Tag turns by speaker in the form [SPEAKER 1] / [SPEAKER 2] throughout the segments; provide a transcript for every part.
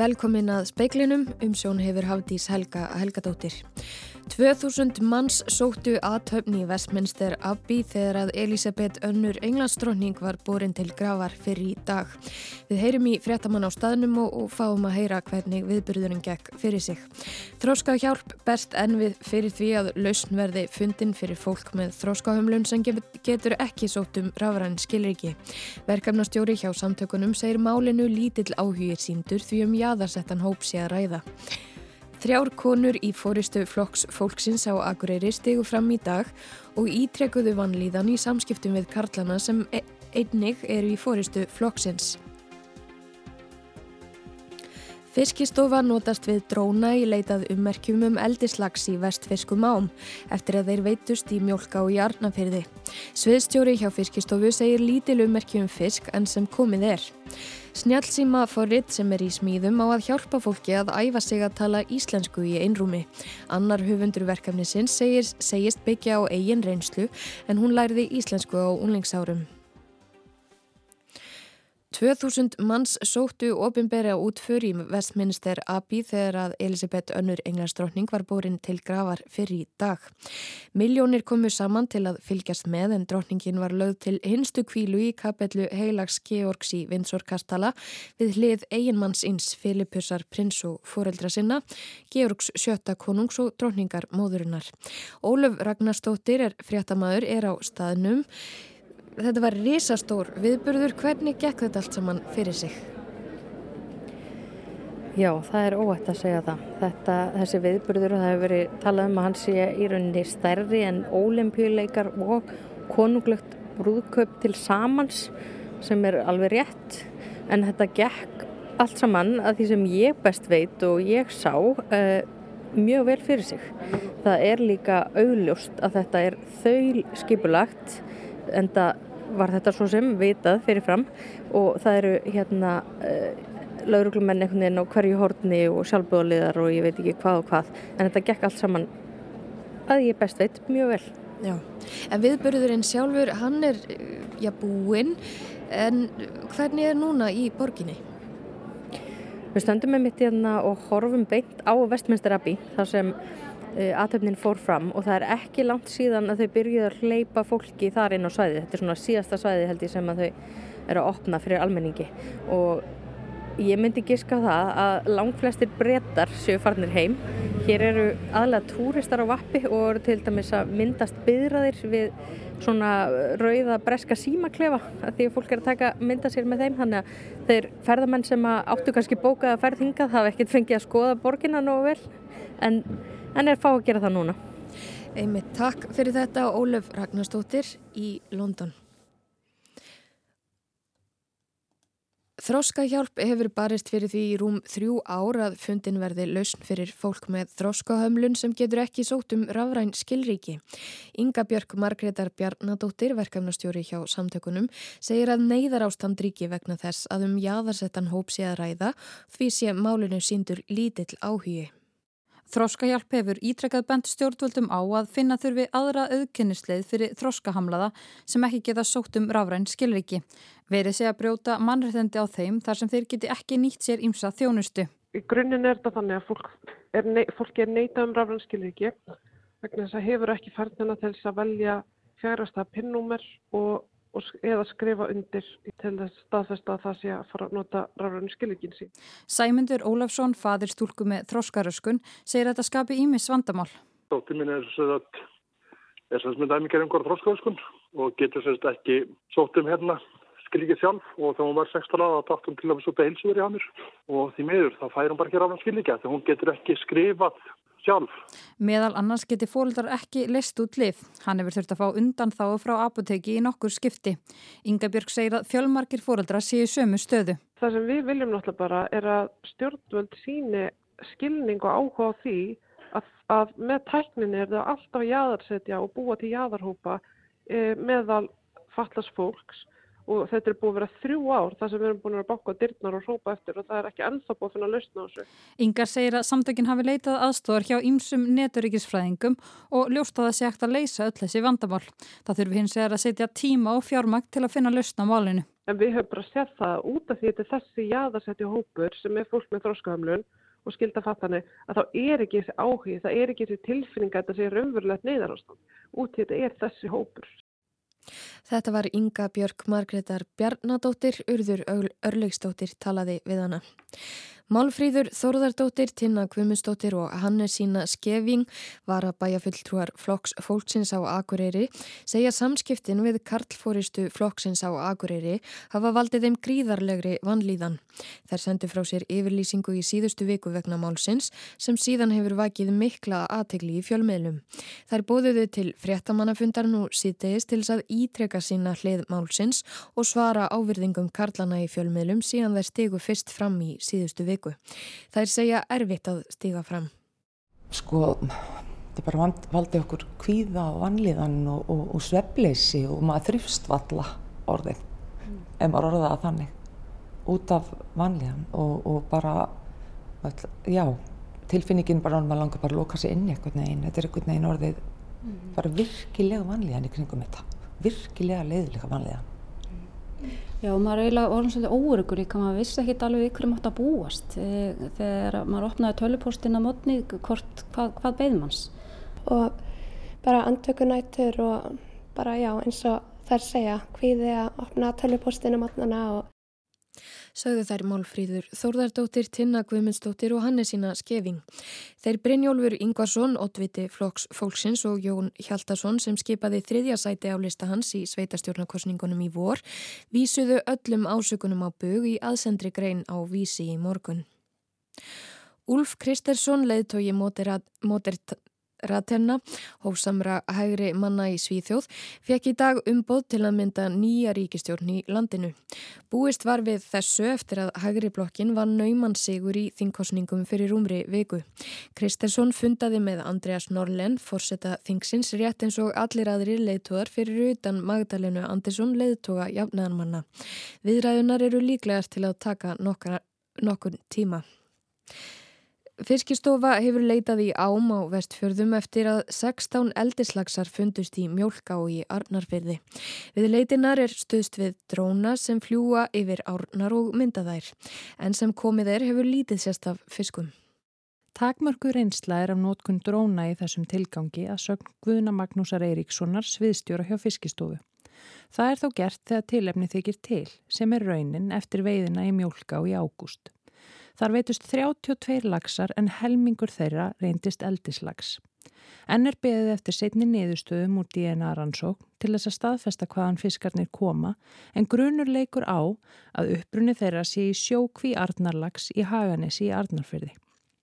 [SPEAKER 1] Velkomin að speiklinum um sjón hefur Hafdís Helga Helgadóttir. 2000 manns sóttu aðtöfn í Westminster Abbey þegar að Elisabeth Önnur Englandsdrónning var borin til gravar fyrir í dag. Við heyrum í fréttamann á staðnum og, og fáum að heyra hvernig viðburðurinn gekk fyrir sig. Þróska hjálp best enn við fyrir því að lausn verði fundin fyrir fólk með þróskahömlun sem getur ekki sótt um rafræn skilriki. Verkefnastjóri hjá samtökunum segir málinu lítill áhugir síndur því um jaðarsettan hóp sé að ræða. Þrjár konur í fóristu flokks fólksins á Akureyri stegu fram í dag og ítrekuðu vanlíðan í samskiptum við karlana sem e- einnig eru í fóristu flokksins. Fiskistofa notast við dróna í leitað ummerkjum um eldislags í vestfiskum ám eftir að þeir veitust í mjölka og jarnafyrði. Sviðstjóri hjá Fiskistofu segir lítil ummerkjum fisk en sem komið er. Snjálfsíma forrið sem er í smíðum á að hjálpa fólki að æfa sig að tala íslensku í einrúmi. Annar höfundur verkefnisins segist byggja á eigin reynslu en hún læriði íslensku á unlingsárum. 2000 manns sóttu ofinberja út fyrir í Westminster Abbey þegar að Elisabeth Önnur Englandsdrottning var búrin til gravar fyrir í dag. Miljónir komu saman til að fylgjast með en drottningin var lögð til hinstu kvílu í kapellu Heilags Georgs í Vinsorkastala við hlið eiginmanns ins Filipussar prins og foreldra sinna, Georgs sjötta konungs og drottningar móðurinnar. Óluf Ragnarstóttir er fréttamaður, er á staðnum þetta var risastór viðburður. Hvernig gekk þetta allt saman fyrir sig?
[SPEAKER 2] Já, það er óætt að segja það. Þetta, þessi viðburður, það hefur verið talað um að hann sé í rauninni stærri en ólimpíuleikar og konunglögt brúðkaup til samans sem er alveg rétt. En þetta gekk allt saman að því sem ég best veit og ég sá uh, mjög vel fyrir sig. Það er líka augljóst að þetta er þaul skipulagt en það var þetta svo sem vitað fyrirfram og það eru hérna uh, lauruglumenn einhvern veginn á hverju hortni og sjálfbúðaliðar og ég veit ekki hvað og hvað. En þetta gekk allt saman að ég best veit mjög vel.
[SPEAKER 1] Já, en viðbörðurinn sjálfur hann er já búinn. En hvernig er núna í borginni?
[SPEAKER 2] Við stöndum með mitt hérna og horfum beint á Vestminster Abbey þar sem Eh, aðtöfnin fór fram og það er ekki langt síðan að þau byrjuði að hleypa fólki þar inn á svæði. Þetta er svona síðasta svæði held ég sem að þau eru að opna fyrir almenningi og ég myndi giska það að langt flestir brettar séu farnir heim. Hér eru aðlega túristar á vappi og eru til dæmis að myndast byðraðir við svona rauða breska símaklefa því að fólk er að taka mynda sér með þeim þannig að þeir ferðamenn sem áttu kannski bókað að ferð hingað hafa ekkert fengið að skoða borginna nógu vel en en er fá að gera það núna.
[SPEAKER 1] Einmitt takk fyrir þetta Ólef Ragnarstóttir í London. Þróskahjálp hefur barist fyrir því í rúm þrjú ár að fundin verði lausn fyrir fólk með þróskahömlun sem getur ekki sótt um rafræn skilríki. Inga Björk Margreðar Bjarnadóttir, verkefnastjóri hjá samtökunum, segir að neyðar ástand ríki vegna þess að um jáðarsettan hóp sé að ræða því sé málinu síndur lítill áhugi.
[SPEAKER 3] Þróskahjálp hefur ítrekkað bent stjórnvöldum á að finna þurfi aðra auðkynnisleið fyrir þróskahamlaða sem ekki geta sótt um rafræn skilriki. Verið sé að brjóta mannrættandi á þeim þar sem þeir geti ekki nýtt sér ímsa þjónustu.
[SPEAKER 4] Í grunninn er þetta þannig að fólk er, ney, fólk er neita um rafræn skilriki vegna þess að hefur ekki færðina til þess að velja fjárasta pinnúmer og eða skrifa undir til þess staðfesta að það sé að fara að nota rafræðinu skilvíkin sín.
[SPEAKER 3] Sæmundur Ólafsson, fadir stúlku með þróskaröskun, segir að þetta skapi ímis vandamál.
[SPEAKER 5] Dóttir minn er þess að dæmi gerði einhverja þróskaröskun og getur sérst ekki sótt um hérna skilvíkið sjálf og þegar hún var 16 ára þá dætt hún til að sóta heilsuður í hann og því miður þá fær hún bara ekki rafræðinu skilvíkja þegar hún getur ekki skrifað sjálf.
[SPEAKER 3] Meðal annars geti fólkdrar ekki list út lif. Hann hefur þurft að fá undan þá frá apoteki í nokkur skipti. Inga Björg segir að fjölmarkir fólkdrar séu sömu stöðu.
[SPEAKER 4] Það sem við viljum náttúrulega bara er að stjórnvöld síni skilning og áhuga á því að, að með tækninni er það alltaf jáðarsetja og búa til jáðarhópa e, meðal fallast fólks og þetta er búið að vera þrjú ár þar sem við erum búin að baka dyrnar og rópa eftir og það er ekki ennþá búið að finna að lausna á þessu.
[SPEAKER 3] Ingar segir að samtökinn hafi leitað aðstofar hjá ýmsum neturíkisfræðingum og ljóst að það sé ekkert að leysa öll þessi vandamál. Það þurfi hins vegar að setja tíma og fjármakt til að finna lausna á málinu.
[SPEAKER 4] En við höfum bara sett það út af því þetta er þessi jaðarsetti hópur sem er fólk með þróskahamlun og skildafattanir að þá er ekki þessi áhug, það er ekki þessi tilfinning að þetta sé raunverulegt neyðarástand. Út í þetta er þessi hópur.
[SPEAKER 1] Þetta var Inga Björk Margreðar Bjarnadóttir, urður Örlegsdóttir talaði við hana. Málfríður Þórðardóttir, Tinna Kvumustóttir og Hannesína Skeving var að bæja fulltrúar flokks fólksins á Akureyri segja samskiptin við karlfóristu flokksins á Akureyri hafa valdið þeim gríðarlegri vanlíðan. Þær sendu frá sér yfirlýsingu í síðustu viku vegna málsins sem síðan hefur vakið mikla aðtegli í fjölmiðlum. Þær bóðuðu til fréttamannafundar nú síðdegis til þess að ítreka sína hlið málsins og svara ávirðingum karlana í fjölmiðlum síðan þær stegu fyrst fram í síðustu viku viku. Það er segja erfitt að stiga fram.
[SPEAKER 6] Sko, þetta bara valdi okkur kvíða og vanlíðan og, og, og svefleysi og maður þrýfst valla orðin, mm. ef maður orðaða þannig, út af vanlíðan og, og bara, já, tilfinningin bara maður langar bara að loka sér inn í eitthvað neginn, þetta er eitthvað neginn orðið, mm. bara virkilega vanlíðan í kringum þetta, virkilega leiðilega vanlíðan.
[SPEAKER 7] Já, maður eiginlega orðin svolítið óurugur líka, maður vissi ekki allveg ykkur um átt að búast eh, þegar maður opnaði tölupóstinn á mótni, hvort, hvað, hvað beð manns?
[SPEAKER 8] Og bara andtökunættur og bara já eins og þær segja hvíði að opna tölupóstinn á mótnana og
[SPEAKER 1] sögðu þær Málfríður Þórðardóttir, Tinna Guðmundsdóttir og Hannesína Skeving. Þeir Brynjólfur Ingvarsson, Ottviti Flokks Fólksins og Jón Hjaldarsson sem skipaði þriðja sæti á lista hans í sveitastjórnarkosningunum í vor vísuðu öllum ásökunum á bög í aðsendri grein á vísi í morgun. Úlf Kristersson leiðtói moderat, moderat, Ratenna, hófsamra hægri manna í Svíþjóð, fekk í dag umboð til að mynda nýja ríkistjórn í landinu. Búist var við þessu eftir að hægri blokkin var naumann sigur í þingkosningum fyrir umri viku. Kristersson fundaði með Andreas Norlen, forsetta þingsins, rétt eins og allir aðri leiðtóðar fyrir utan Magdalenu Andersson leiðtóga jafnaðanmanna. Viðræðunar eru líklegast til að taka nokkur tíma. Fiskistofa hefur leitað í ám á vestfjörðum eftir að 16 eldislagsar fundust í mjölká í Arnarfyrði. Við leitinar er stuðst við dróna sem fljúa yfir Arnar og myndaðær, en sem komið er hefur lítið sérst af fiskum.
[SPEAKER 9] Takmörku reynsla er af nótkun dróna í þessum tilgangi að sögn Guðna Magnúsar Eiríkssonar sviðstjóra hjá fiskistofu. Það er þó gert þegar tilefni þykir til, sem er raunin eftir veiðina í mjölká í ágúst. Þar veitust 32 lagsar en helmingur þeirra reyndist eldislags. Enn er beðið eftir setni niðurstöðum úr DNA rannsók til þess að staðfesta hvaðan fiskarnir koma en grunur leikur á að uppbrunni þeirra sé í sjókví arnarlags í Haganesi í Arnarfyrði.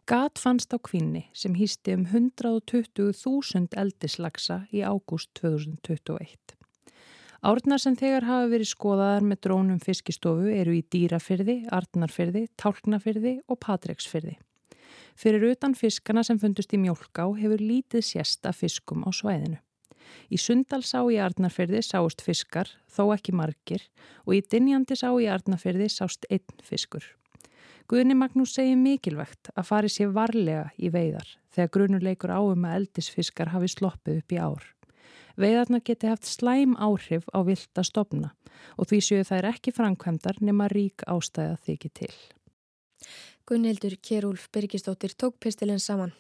[SPEAKER 9] Gat fannst á kvinni sem hýsti um 120.000 eldislagsa í ágúst 2021. Árnar sem þegar hafa verið skoðaðar með drónum fiskistofu eru í Dýrafyrði, Arnarfyrði, Tálknafyrði og Patreksfyrði. Fyrir utan fiskana sem fundust í mjölká hefur lítið sérst af fiskum á svæðinu. Í Sundalsá í Arnarfyrði sást fiskar, þó ekki margir, og í Dinjandisá í Arnarfyrði sást einn fiskur. Guðni Magnús segi mikilvægt að fari sér varlega í veiðar þegar grunuleikur áum að eldisfiskar hafi sloppið upp í ár. Veiðarna geti haft slæm áhrif á vilt að stopna og því séu þær ekki framkvæmdar nema rík ástæða þykir til.
[SPEAKER 1] Gunnildur Kjærúlf Birgistóttir tók pistilinn saman.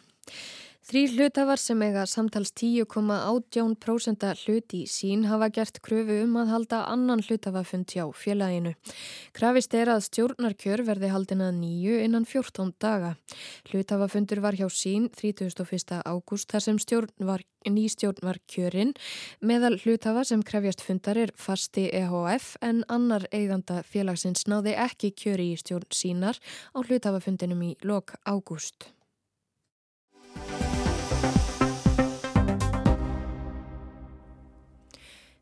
[SPEAKER 1] Þrý hlutafar sem eiga samtals 10,18% hlut í sín hafa gert kröfu um að halda annan hlutafafund hjá félaginu. Krafist er að stjórnarkjör verði haldin að nýju innan 14 daga. Hlutafafundur var hjá sín 31. ágúst þar sem nýstjórn var kjörinn. Meðal hlutafa sem krefjast fundar er fasti EHF en annar eiganda félagsins náði ekki kjöri í stjórn sínar á hlutafafundinum í lok ágúst.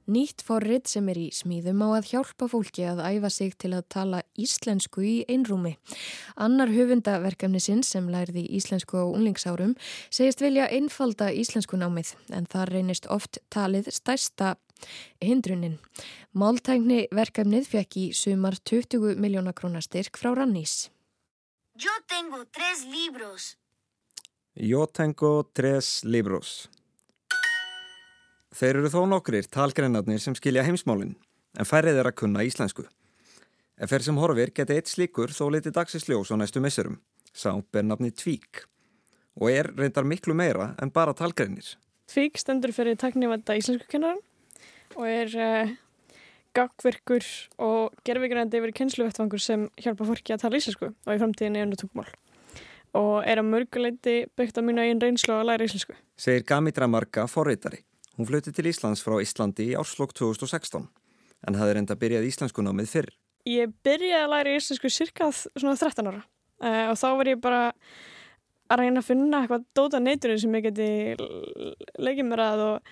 [SPEAKER 1] Nýtt forrið sem er í smíðum á að hjálpa fólki að æfa sig til að tala íslensku í einrúmi. Annar höfundaverkefni sinn sem lærði íslensku á unlingsárum segist vilja einfalda íslensku námið en það reynist oft talið stærsta hindrunin. Máltækni verkefnið fekk í sumar 20 miljóna krónastyrk frá Rannís.
[SPEAKER 10] Yo tengo tres libros.
[SPEAKER 11] Yo tengo tres libros. Þeir eru þó nokkrir talgreinarnir sem skilja heimsmálinn, en færið er að kunna íslensku. Ef fer sem horfir geti eitt slíkur þó liti dagsins ljós á næstu missurum. Sá ber nafni Tvík og er reyndar miklu meira en bara talgreinir.
[SPEAKER 12] Tvík stendur fyrir taknivanda íslensku kennaran og er uh, gagverkur og gerðvigrandi yfir kennsluvettvangur sem hjálpa fólki að tala íslensku og í framtíðinni unnu tungmál og er að mörguleiti byggt á mínu eigin reynslu að læra íslensku.
[SPEAKER 11] Segir Gamitra Marga forreitari. Hún flutti til Íslands frá Íslandi í árslokk 2016 en hafði reynda byrjað íslensku námið fyrr.
[SPEAKER 12] Ég byrjaði að læra íslensku cirkað svona 13 ára uh, og þá var ég bara að reyna að finna eitthvað dóta neyturinn sem ég geti leikið mér að og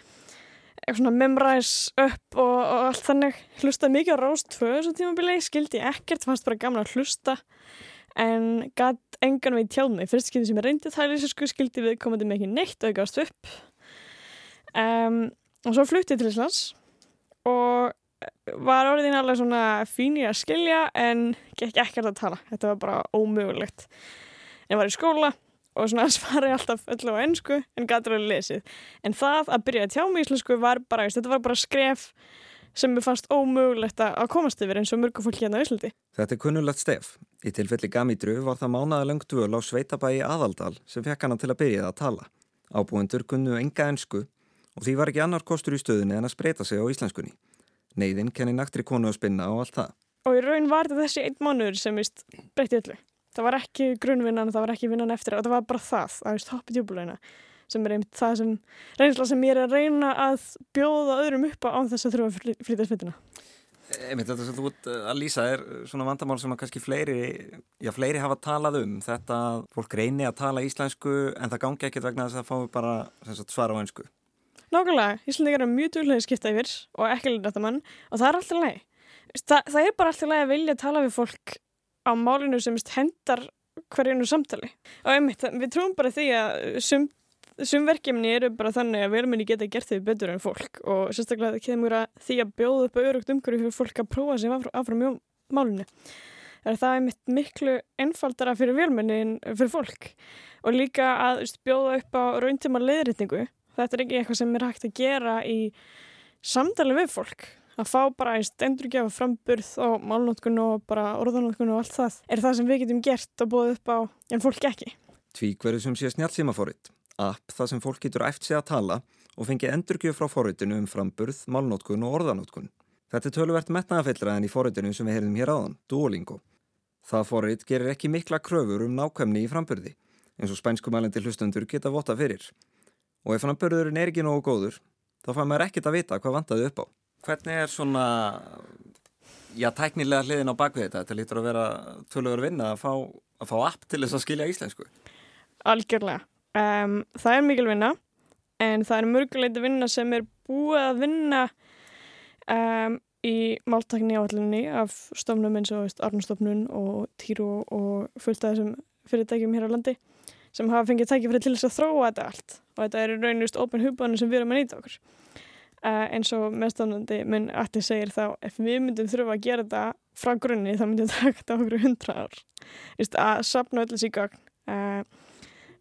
[SPEAKER 12] eitthvað svona memræs upp og, og allt þannig. Hlustaði mikið á Rást 2 þessum tímabili, skildi ég ekkert fannst bara gamla að hlusta en gætt engan við tjáð mig. Fyrst skildi sem ég reyndi það íslensku skildi við komandi ekki neitt og ég gafst upp um, og svo flutti til Íslands og var orðin alveg svona fín í að skilja en gekk ekkert að tala þetta var bara ómögulegt en var í skóla og svona svar ég alltaf öllu á ennsku en gæti alveg lesið en það að byrja að tjá mig íslensku var bara, þetta var bara skref sem mér fannst ómögulegt að komast yfir eins og mörgu fólk hérna á Íslandi.
[SPEAKER 11] Þetta er kunnulegt stef. Í tilfelli Gamidru var það mánaðalöng dvöl á Sveitabæi aðaldal sem fekk hana til að byrja að tala. Ábúendur kunnu enga ennsku og því var ekki annar kostur í stöðunni en að spreita sig á íslenskunni. Neiðin kenni naktri konu að spinna og allt það.
[SPEAKER 12] Og í raun var þetta þessi einn mánuður sem vist breytti öllu. Það var ekki grunnvinnan, það var ekki vinnan eftir og það var bara það, það vist hoppið júbulögina sem er einmitt það sem reynsla sem ég er að reyna að bjóða öðrum upp á án þess að þurfa að flytja sveitina.
[SPEAKER 11] Einmitt þetta sem þú ert að lýsa er svona vandamál sem að kannski fleiri, já fleiri hafa talað um þetta að fólk reyni að tala íslensku en það gangi ekkert vegna þess að fá bara sagt, svara á einsku.
[SPEAKER 12] Nákvæmlega, Íslandingar er mjög djúlega skipta yfir og ekki lítið þetta mann og það er alltaf læg. Það, það er bara alltaf læg að vilja tala við fólk á málinu sem hendar hverjunu samtali og einmitt, við trúum bara því að sumt Sumverkjumni eru bara þannig að velmenni geta gert þau betur en fólk og sérstaklega það kemur að því að bjóða upp auðvörugt umhverju fyrir fólk að prófa sig áfram í málunni. Það er mitt miklu einfaldara fyrir velmenni en fyrir fólk og líka að bjóða upp á rauntíma leiðritningu. Þetta er ekki eitthvað sem er hægt að gera í samtali við fólk. Að fá bara einn endurgefa framburð og málnótkun og bara orðanótkun og allt það er það sem við getum gert og bóðið upp á en fólk ekki.
[SPEAKER 11] Tvíkverðu sem sé snjálfsímafóritt app þar sem fólk getur æft sig að tala og fengi endurgjöf frá forritinu um framburð, málnótkun og orðanótkun. Þetta er töluvert metnaðafillra en í forritinu sem við heyrðum hér áðan, Duolingo. Það forrit gerir ekki mikla kröfur um nákvæmni í framburði, eins og spænskumælandi hlustendur geta vota fyrir. Og ef framburðurinn er ekki nógu góður, þá fær maður ekkert að vita hvað vantaði upp á. Hvernig er svona, já, tæknilega hliðin á bakvið þetta? Þetta lítur að vera tölugur vinna að fá, að fá app til þess að skilja íslensku.
[SPEAKER 12] Algjörlega. Um, það er mikil vinna en það er mörgulegt vinna sem er búið að vinna um, í máltakni áallinni af stofnum eins og Arnstofnun og Týru og fullt af þessum fyrirtækjum hér á landi sem hafa fengið tækifæri til þess að þróa þetta allt og þetta er raunist ofin hugbánu sem við erum að nýta okkur uh, eins og meðstofnandi minn Alli segir þá ef við myndum þurfa að gera þetta frá grunni þá myndum þetta taka okkur hundra ár Vist, að sapna öll þessi gagn uh,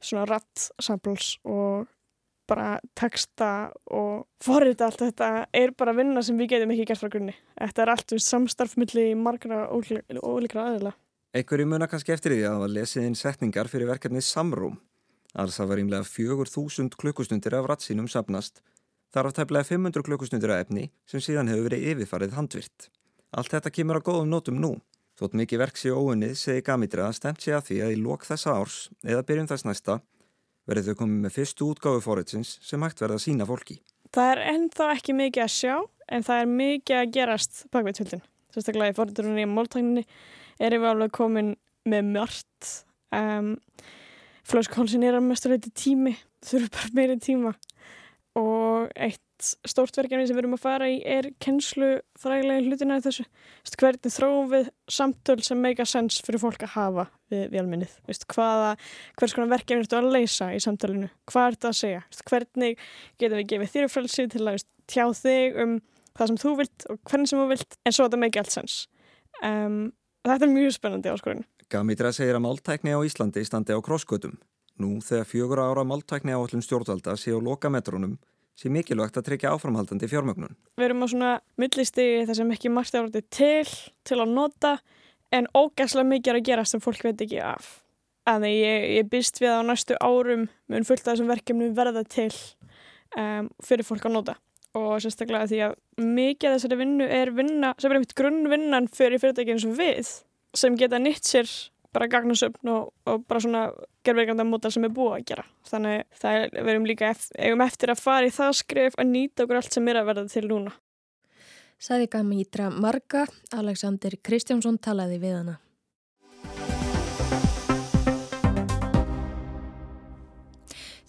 [SPEAKER 12] svona ratt-samples og bara texta og forrita allt þetta er bara vinna sem við getum ekki gert frá grunni. Þetta er allt við samstarfmilli margra ólíkra aðeila.
[SPEAKER 11] Einhverju muna kannski eftir því að það var lesið inn setningar fyrir verkefnið Samrúm. Alls það var ímlega 4.000 klukkustundir af rattsínum sapnast. Þar var tæplega 500 klukkustundir af efni sem síðan hefur verið yfirfarið handvirt. Allt þetta kemur á góðum nótum nú. Þótt mikið verks í óunnið segi Gamidra að stemt sé að því að í lok þessa árs eða byrjun þess næsta verður þau komið með fyrstu útgáfu fóritsins sem hægt verða að sína fólki.
[SPEAKER 12] Það er ennþá ekki mikið að sjá en það er mikið að gerast erum við alveg komin með mjört. Um, Flöskálsin er að mestuleiti tími, þurfum bara meiri tíma. Og eitt stórt verkefni sem við erum að fara í er kennslu fræðilega hlutina í þessu. Vist, hvernig þróum við samtöl sem make a sense fyrir fólk að hafa við, við alminnið hvaða, hvers konar verkefni ertu að leysa í samtölinu, hvað ertu að segja? Vist, hvernig getum við gefið þér frelsi til að tjá þig um það sem þú vilt og hvernig sem þú vilt en svo þetta make allt sense. Um, þetta er mjög spennandi áskorun
[SPEAKER 11] Gamitra segir að máltækni á Íslandi standi á krossgötum Nú þegar fjögur ára máltækni á allum stjórnvalda sé á lokametrónum sé mikilvægt að tryggja áframhaldandi fjármögnun.
[SPEAKER 12] Við erum á svona millistigi þar sem ekki margt orðið til, til að nota en ógæslega mikið er að gera sem fólk veit ekki af. Þannig ég, ég byrst við á næstu árum mun fullt af þessum verkefnum verða til um, fyrir fólk að nota og sérstaklega því að mikið af þessari vinnu er vinna sem er einmitt grunnvinnan fyrir fyrirtækinn sem við sem geta nýtt sér bara gagnasöfn og, og bara svona gerðverkanda mótar sem er búið að gera. Þannig það er, við erum líka eftir, eigum eftir að fara í það skrif að nýta okkur allt sem er að verða til núna.
[SPEAKER 1] Saði Gamítra Marga, Alexander Kristjánsson talaði við hana.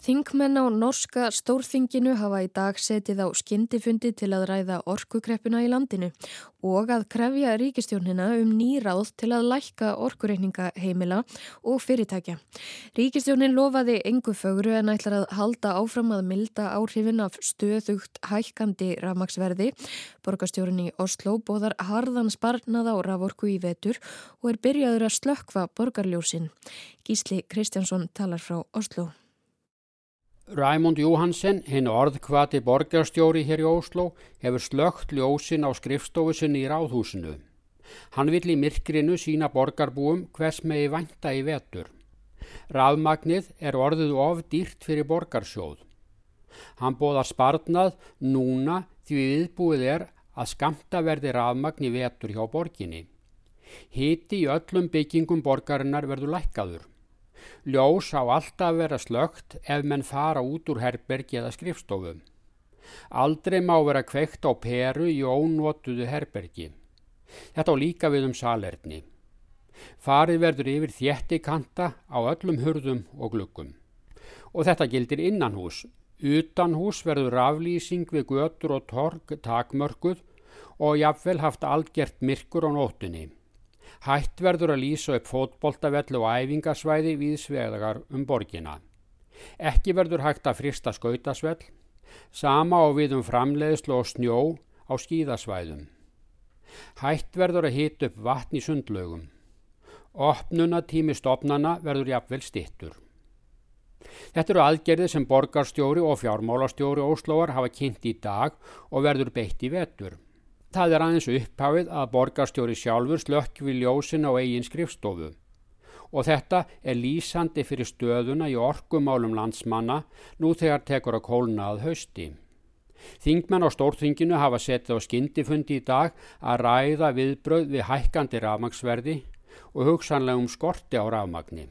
[SPEAKER 1] Þingmenn á norska stórþinginu hafa í dag setið á skindifundi til að ræða orkukreppuna í landinu og að krefja ríkistjórnina um nýráð til að lækka orkureikninga heimila og fyrirtækja. Ríkistjórnin lofaði engu fögru en ætlar að halda áfram að milda áhrifin af stöðugt hækkandi rafmaksverði. Borgastjórn í Oslo bóðar harðan sparnaða á raforku í vetur og er byrjaður að slökkva borgarljósin. Gísli Kristjánsson talar frá Oslo.
[SPEAKER 13] Ræmund Jóhansen, hinn orðkvati borgarstjóri hér í Óslo, hefur slögt ljósin á skrifstofu sinni í ráðhúsinu. Hann vill í myrkrinu sína borgarbúum hvers megi vænta í vetur. Rafmagnið er orðið of dýrt fyrir borgarsjóð. Hann bóðar sparnað núna því viðbúið er að skamta verði rafmagn í vetur hjá borginni. Hiti í öllum byggingum borgarinnar verður lækkaður. Ljós á alltaf vera slögt ef menn fara út úr herbergi eða skrifstofu. Aldrei má vera kveikt á peru í ónótuðu herbergi. Þetta á líka við um salerni. Farið verður yfir þétti kanta á öllum hurðum og glukkum. Og þetta gildir innan hús. Utan hús verður raflýsing við götur og torg takmörkuð og jafnvel haft algjert myrkur á nótunni. Hætt verður að lýsa upp fótboltavellu og æfingasvæði við svegar um borgina. Ekki verður hægt að frista skautasvell, sama á við um framleiðslu og snjó á skíðasvæðum. Hætt verður að hita upp vatn í sundlögum. Opnunatími stopnana verður jafnvel stittur. Þetta eru aðgerði sem borgarstjóri og fjármálastjóri Óslóar hafa kynnt í dag og verður beitt í vetur. Það er aðeins upphafið að borgarstjóri sjálfur slökk við ljósin á eigin skrifstofu og þetta er lýsandi fyrir stöðuna í orkumálum landsmanna nú þegar tekur að kólna að hausti. Þingmenn á stórþinginu hafa setið á skindifundi í dag að ræða viðbröð við hækkandi rafmagsverði og hugsanlega um skorti á rafmagni.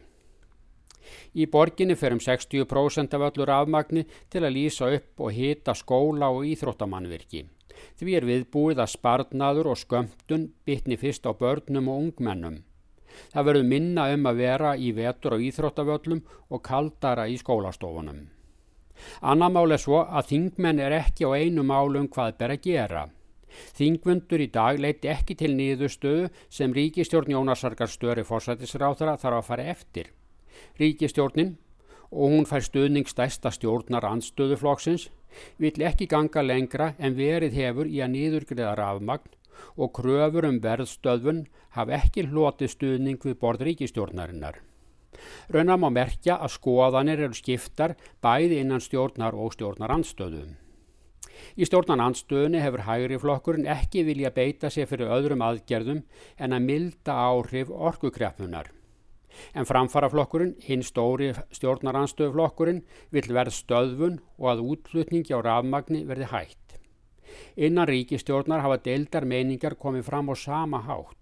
[SPEAKER 13] Í borginni fer um 60% af öllu rafmagni til að lýsa upp og hita skóla og íþróttamannvirki. Því er viðbúið að sparnaður og skömmtun bitni fyrst á börnum og ungmennum. Það verður minna um að vera í vetur á íþróttavöllum og kaldara í skólastofunum. Annar mál er svo að þingmenn er ekki á einu málum hvað ber að gera. Þingvundur í dag leiti ekki til nýðustöðu sem ríkistjórn Jónasarkar störi fórsættisráþara þarf að fara eftir. Ríkistjórnin og hún fær stuðning stæsta stjórnar anstöðuflokksins vill ekki ganga lengra en verið hefur í að nýðurgriða rafmagn og kröfur um verðstöðun haf ekki hlotið stuðning við borð ríkistjórnarinnar. Raunar má merkja að skoðanir eru skiptar bæði innan stjórnar og stjórnar anstöðu. Í stjórnar anstöðunni hefur hægri flokkurinn ekki vilja beita sig fyrir öðrum aðgerðum en að milda áhrif orkukreppunar. En framfaraflokkurinn, hinn stóri stjórnaranstöðuflokkurinn, vil verð stöðvun og að útflutningi á rafmagni verði hægt. Innan ríkistjórnar hafa deildar meiningar komið fram á sama hátt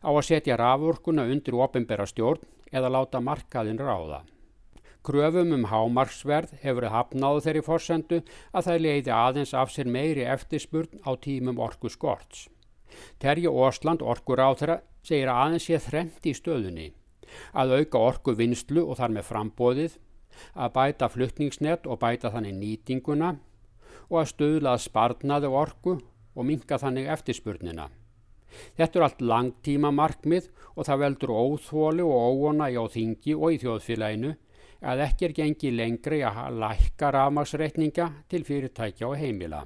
[SPEAKER 13] á að setja rafurkuna undir ofinbera stjórn eða láta markaðin ráða. Kröfum um hámarksverð hefur hafnáðu þeirri forsendu að það leiði aðeins af sér meiri eftirspurn á tímum orku skorts. Terji Ósland orkur á þeirra segir aðeins ég þremt í stöðunni að auka orku vinslu og þar með frambóðið, að bæta fluttningsnett og bæta þannig nýtinguna og að stöðla að sparnaði orku og minka þannig eftirspurnina. Þetta er allt langtíma markmið og það veldur óþóli og óona í áþingi og í þjóðfélaginu að ekki er gengið lengri að lækka rafmagsreikninga til fyrirtækja og heimila.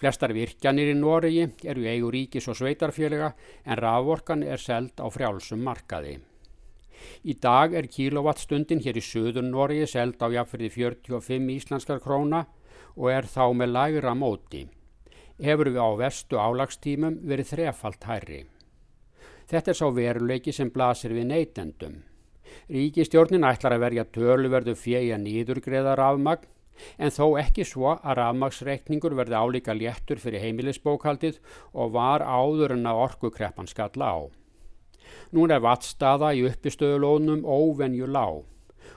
[SPEAKER 13] Flestar virkjanir í Noregi eru eigu ríkis og sveitarfélaga en raforkan er seld á frjálsum markaði. Í dag er kilowattstundin hér í söður Norgi seld á jafnfyrði 45 íslenskar króna og er þá með lægra móti. Hefur við á vestu álagstímum verið þrefalt hærri. Þetta er sá veruleiki sem blasir við neytendum. Ríkistjórnin ætlar að verja töluverðu að nýðurgreða rafmagn en þó ekki svo að rafmagsreikningur verði álíka léttur fyrir heimilisbókaldið og var áður en að orkukreppan skalla á. Nún er vattstaða í uppistöðulónum óvenju lág.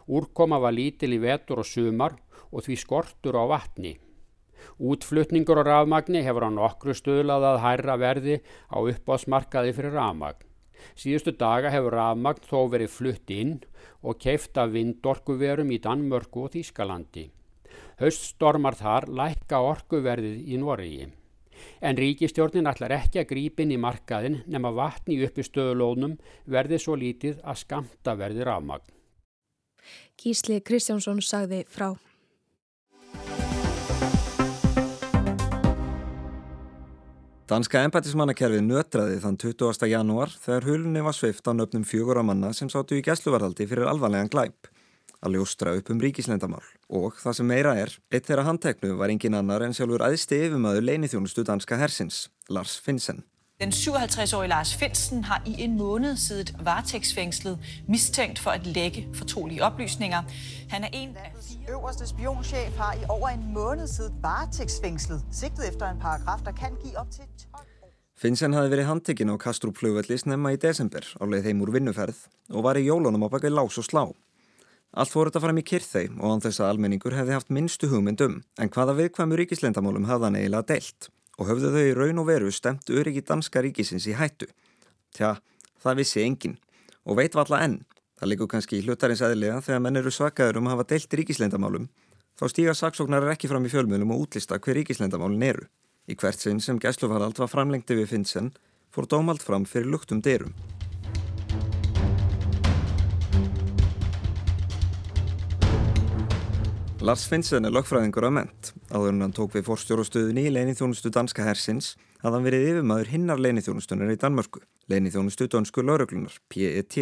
[SPEAKER 13] Úrkoma var lítil í vetur og sumar og því skortur á vatni. Útflutningur á rafmagni hefur á nokkru stöðlað að hærra verði á uppásmarkaði fyrir rafmagn. Síðustu daga hefur rafmagn þó verið flutt inn og keift af vindorkuverum í Danmörku og Þýskalandi. Höststormar þar lækka orkuverðið í Noregi. En ríkistjórnin ætlar ekki að grípin í markaðin nema vatni upp í stöðulónum verði svo lítið að skamta verði rafmagn.
[SPEAKER 1] Gísli Kristjánsson sagði frá.
[SPEAKER 11] Danska embætismannakerfið nötraði þann 20. janúar þegar hulunni var svift á nöfnum fjögur á manna sem sátu í gæsluvarðaldi fyrir alvarlegan glæp að ljóstra upp um ríkislendamál og það sem meira er, eitt þeirra handteknu var engin annar en sjálfur aðsti yfirmaður leinithjónustu danska hersins, Lars Finsen.
[SPEAKER 14] Den 57-årige Lars Finsen har i en måned siddet varetægtsfængslet, mistænkt for at lægge fortrolige oplysninger. Han er en af
[SPEAKER 15] fire... Øverste spionchef har i over en måned siddet varetægtsfængslet, sigtet efter en paragraf, der kan give op til 12
[SPEAKER 11] Finsen hafi verið handtekinn á Kastrup flugvelli snemma í desember á leið heim úr vinnuferð og var í jólunum á baka lás og slá. Allt fór þetta fram í kyrþei og án þess að almenningur hefði haft minnstu hugmyndum en hvaða viðkvæmu ríkislendamálum hafða neila deilt og höfðu þau í raun og veru stemt öryggi danska ríkisins í hættu. Tja, það vissi engin og veit valla enn. Það likur kannski í hlutarins eðlega þegar menn eru svakaður um að hafa deilt ríkislendamálum þá stíga saksóknar ekki fram í fjölmjölum og útlista hver ríkislendamálin eru. Í hvert sinn sem gæslufarald var framlengti við Finnsen fór dómald fram fyrir luktum dyrum. Lars Finnsen er lögfræðingur af ment. Áður en hann tók við forstjórastöðunni í leinithjónustu danska hersins að hann verið yfirmaður hinnar leinithjónustunar í Danmörku, leinithjónustu dönsku lauruglunar, PET.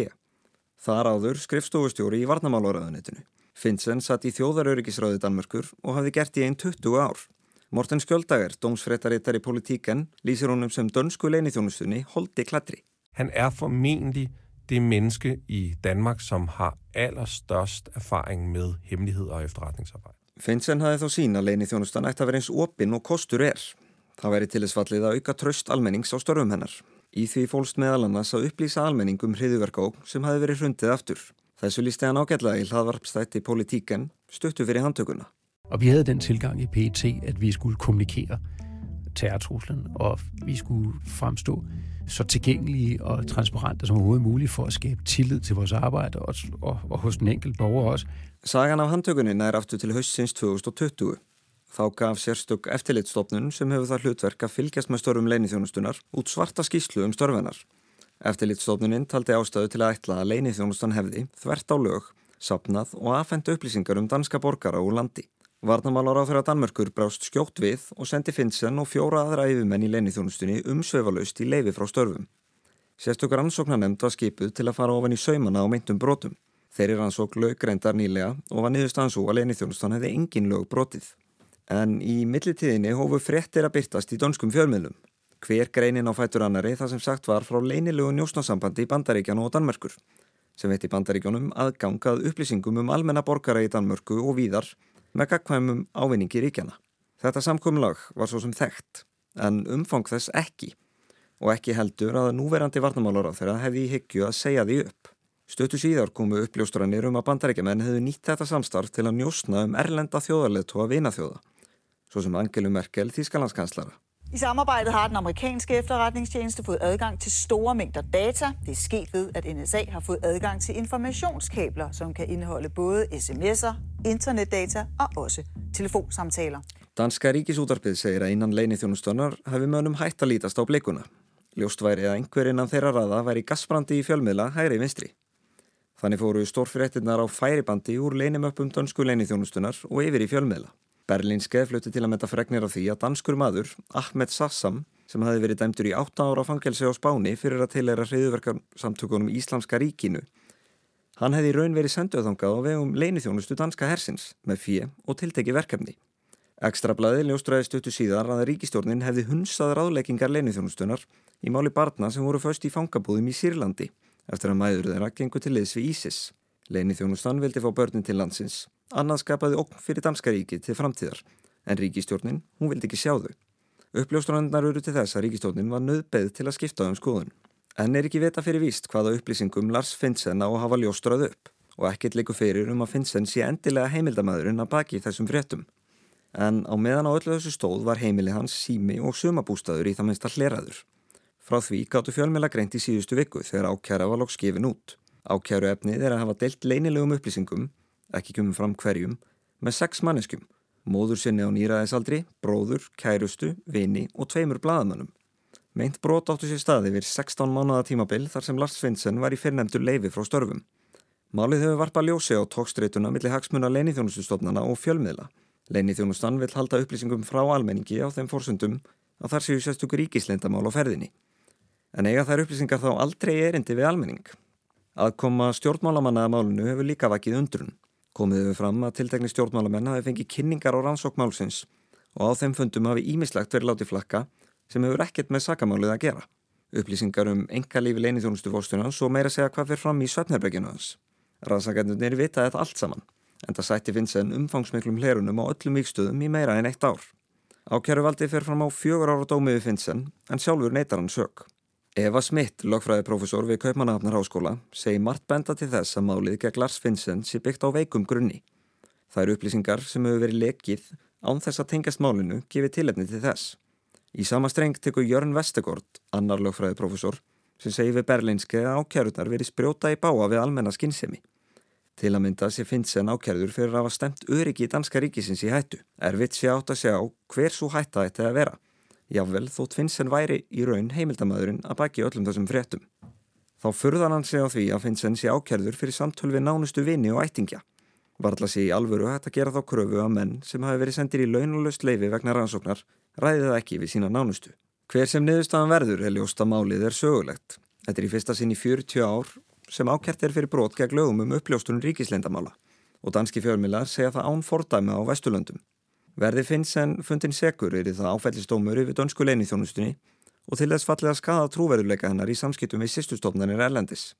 [SPEAKER 11] Þar áður skrifstofustjóri í Varnamálóraðunitinu. Finnsen satt í þjóðaröryggisráði Danmörkur og hafði gert í einn 20 ár. Morten Skjöldager, dómsfréttarittar i politikken, lýser honum som dønsku lænithjónustunni holdt i klatri.
[SPEAKER 16] Han er formentlig det menneske i Danmark, som har allerstørst erfaring med hemmelighed og efterretningsarbejde.
[SPEAKER 11] Finnsen hafði þó sína leinithjónustan ætti að vera eins opinn og kostur er. Það væri til þess fallið að auka tröst almennings á störfum hennar. Í því fólst meðal annars að upplýsa almenning um hriðuverkók sem hafi verið hrundið aftur. Þessu lísti hann ágætlega í hlaðvarpstætti politikken stuttu fyrir handtökuna.
[SPEAKER 17] Og vi havde den tilgang i PET, at vi skulle kommunikere terrortruslen, og vi skulle fremstå så tilgængelige og transparente som overhovedet muligt for at skabe tillid til vores arbejde og, og, og hos den enkelte borger også.
[SPEAKER 11] Sagan af handtökunni nær aftur til höstins 2020. Þá gaf sérstök eftirlitstofnun sem hefur það hlutverk að fylgjast með störfum leinithjónustunar út svarta skýslu um störfennar. Eftirlitstofnuninn taldi ástöðu til að ætla að leinithjónustan hefði, þvert á lög, sapnað og aðfenda upplýsingar um danska borgara úr landi. Varnamálar á þeirra Danmörkur brást skjótt við og sendi Finnsen og fjóra aðra yfirmenn í leinithjónustunni umsveifalaust í leifi frá störfum. Sérstökur ansóknarnemnd var skipuð til að fara ofan í saumana á meintum brotum. Þeir eru ansók löggreindar nýlega og var niðurstaðan svo að leinithjónustan hefði engin lög brotið. En í millitíðinni hófu fréttir að byrtast í dönskum fjölmiðlum. Hver greinin á fætur annari það sem sagt var frá leinilegu njósnarsambandi í Bandaríkjanu og Danmörkur sem veitti Bandaríkjónum aðgangað upplýsingum um almenna borgara í Danmörku og víðar með gagkvæmum ávinningi ríkjana. Þetta samkumlag var svo sem þekkt, en umfang þess ekki og ekki heldur að núverandi varnamálar á þeirra hefði í hyggju að segja því upp. Stötu síðar komu uppljóstrannir um að bandarækjumenn hefðu nýtt þetta samstarf til að njósna um erlenda þjóðarleðtó að vina þjóða, svo sem Angelu Merkel, Þískalandskanslara.
[SPEAKER 15] I samarbejdet har den amerikanske efterretningstjeneste fået adgang til store mængder data. Det er sket ved, at NSA har fået adgang til informationskabler, som kan indeholde både sms'er, internetdata og også telefonsamtaler.
[SPEAKER 11] Danska ríkisútarpið segir að innan leinithjónustönar hafi mönnum hægt að lítast á blikuna. Ljóst væri að einhver innan þeirra raða væri gasbrandi í fjölmiðla hægri vinstri. Þannig fóru stórfyrirtinnar á færibandi úr leinimöppum dansku leinithjónustunar og yfir í fjölmiðla. Berlínske flutti til að metta fregnir af því að danskur maður, Ahmed Sassam, sem hafi verið dæmtur í 8 ára fangelsi á Spáni fyrir að tilera hriðuverkarsamtökunum Íslamska ríkinu, hann hefði raun verið senduðangað á vegum leinithjónustu danska hersins með fjö og tilteki verkefni. Ekstra blaði ljóstraði stuttu síðar að ríkistjórnin hefði hunsað ráðleikingar leinithjónustunar í máli barna sem voru föst í fangabúðum í Sýrlandi eftir að mæður þeirra gengur til liðs við Ísis. Leinithjónustan vildi fá börnin til landsins, annað skapaði okn fyrir Danskaríki til framtíðar en ríkistjórnin, hún vildi ekki sjá þau. Uppljóstrandar eru til þess að ríkistjórnin var nöðbeð til að skipta um skoðun. En er ekki vita fyrir víst hvaða upplýsingum Lars Finnsen á að hafa ljóstrað upp og ekkert leiku fyrir um að Finnsen sé endilega heimildamæðurinn að baki þessum fréttum. En á meðan á öllu þessu stóð var heimili hans sími og sumabústaður í það minnst að hleraður. Frá því gáttu fjölmjöla greint í síðustu viku þegar ákjæra var lóks skifin út. Ákjæru efnið er að hafa deilt leinilegum upplýsingum, ekki kemum fram hverjum, með sex manneskum móður sinni á nýraðisaldri, bróður, kærustu, vini og tveimur bladamönnum. Meint brot áttu sér staði við 16 mánuða tímabil þar sem Lars Finsen var í fyrrnemdur leifi frá störfum. Málið hefur varpa ljósi á tókstreituna millir hagsmuna leinithjónustustofnana og fjölmiðla. Leinithjónustan vil halda upplýsingum frá almenningi á þeim fórsöndum að þar séu sérstökur ríkislendamál á ferðinni. En eiga þær upplýsingar þá aldrei erindi við almenning. Að koma stjórnmálamanna að málunu hefur líka vakið undrun. Komið við fram að tiltekni stjórnmálamenn hafi fengið kynningar á rannsókmálsins og á þeim fundum hafi ímislegt verið látið flakka sem hefur ekkert með sakamálið að gera. Upplýsingar um enga lífi leinithjónustu fórstunans og meira segja hvað fyrir fram í Svefnherberginu hans. Rannsakendunir vitaði þetta allt saman en það sætti Vincent umfangsmiklum hlerunum á öllum vikstöðum í meira en eitt ár. Ákjæruvaldi fyrir fram á fjögur ára dómið við Vincent en sjálfur neytar hann sög. Eva Smith, lögfræðiprofessor við Kaupmannahafnar Háskóla, segi margt benda til þess að málið gegn Lars Vincent sé byggt á veikum grunni. Það eru upplýsingar sem hefur verið lekið án þess að tengast málinu gefið tilefni til þess. Í sama streng tekur Jörn Vestegård, annar lögfræðiprofessor, sem segi við berlinski að ákjærunar verið sprjóta í báa við almenna skinnsemi. Til að mynda sé Vincent ákjæruður fyrir að hafa stemt öryggi í danska ríkisins í hættu. Erfitt sé átt að sjá hver svo hætta þetta að vera. Jável þótt Finnsen væri í raun heimildamæðurinn að baki öllum þessum fréttum. Þá furðan hann sig á því að Finnsen sé ákjærður fyrir samtölvi nánustu vini og ættingja. Varðla sé í alvöru hægt að gera þá kröfu að menn sem hafi verið sendir í launulust leifi vegna rannsóknar ræði það ekki við sína nánustu. Hver sem niðurstaðan verður er ljósta málið er sögulegt. Þetta er í fyrsta sinn í 40 ár sem ákjært er fyrir brot gegn lögum um uppljóstunum ríkislendamála og danski fjölmilar segja það án fordæmi á Vesturlöndum. Verði Finnsen fundin segur er það áfællistómur yfir dönsku leinithjónustunni og til þess fallið að skada trúveruleika hennar í samskiptum við sýstustofnarnir erlendis.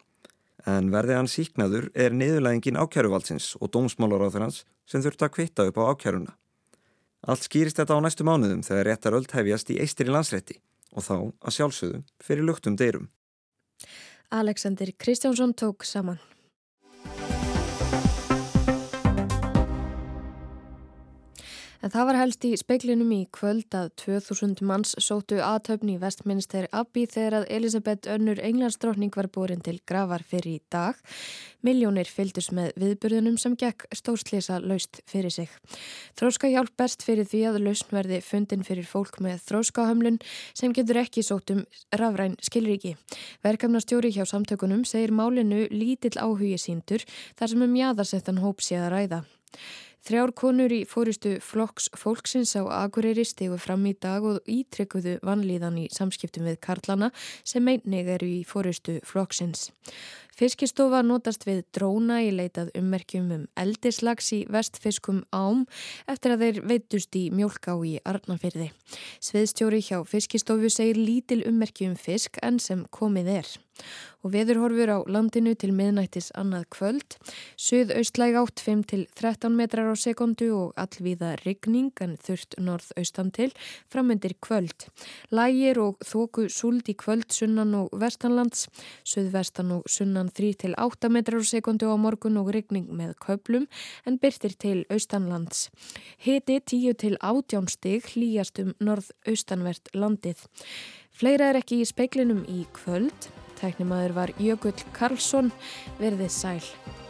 [SPEAKER 11] En verði hann síknaður er niðurlægingin ákjæruvaldsins og dómsmálar á þeirrans sem þurft að kvitta upp á ákjæruna. Allt skýrist þetta á næstu mánuðum þegar réttar öll hefjast í eistir í landsrétti og þá að sjálfsögðu fyrir luktum deyrum.
[SPEAKER 1] Alexander Kristjánsson tók saman. En það var helst í speiklinum í kvöld að 2000 manns sóttu aðtöfni í Westminster Abbey þegar að Elisabeth önnur englandsdrótning var borin til gravar fyrir í dag. Miljónir fyldus með viðburðunum sem gekk stórslisa laust fyrir sig. Þróska hjálp best fyrir því að lausn verði fundin fyrir fólk með þróskahömlun sem getur ekki sótum rafræn skilriki. Verkefnastjóri hjá samtökunum segir málinu lítill áhugi síndur þar sem um jáðarsettan hóp sé að ræða. Þrjár konur í fóristu flokks fólksins á Akureyri stegu fram í dag og ítrykkuðu vanlíðan í samskiptum við Karlana sem einnig eru í fóristu flokksins. Fiskistofa notast við dróna í leitað ummerkjum um eldislags í vestfiskum ám eftir að þeir veitust í mjölká í Arnafyrði. Sviðstjóri hjá Fiskistofu segir lítil ummerkjum fisk en sem komið er og veðurhorfur á landinu til miðnættis annað kvöld. Suðaustlæg átt 5 til 13 metrar á sekundu og allvíða rigning en þurft norðaustan til framundir kvöld. Lægir og þóku súld í kvöld sunnan og vestanlands, suðvestan og sunnan 3 til 8 metrar á sekundu á morgun og rigning með köplum en byrtir til austanlands. Hiti 10 til 18 stig hlýjast um norðaustanvert landið. Fleira er ekki í speiklinum í kvöld. Tæknimaður var Jökull Karlsson, verðið sæl.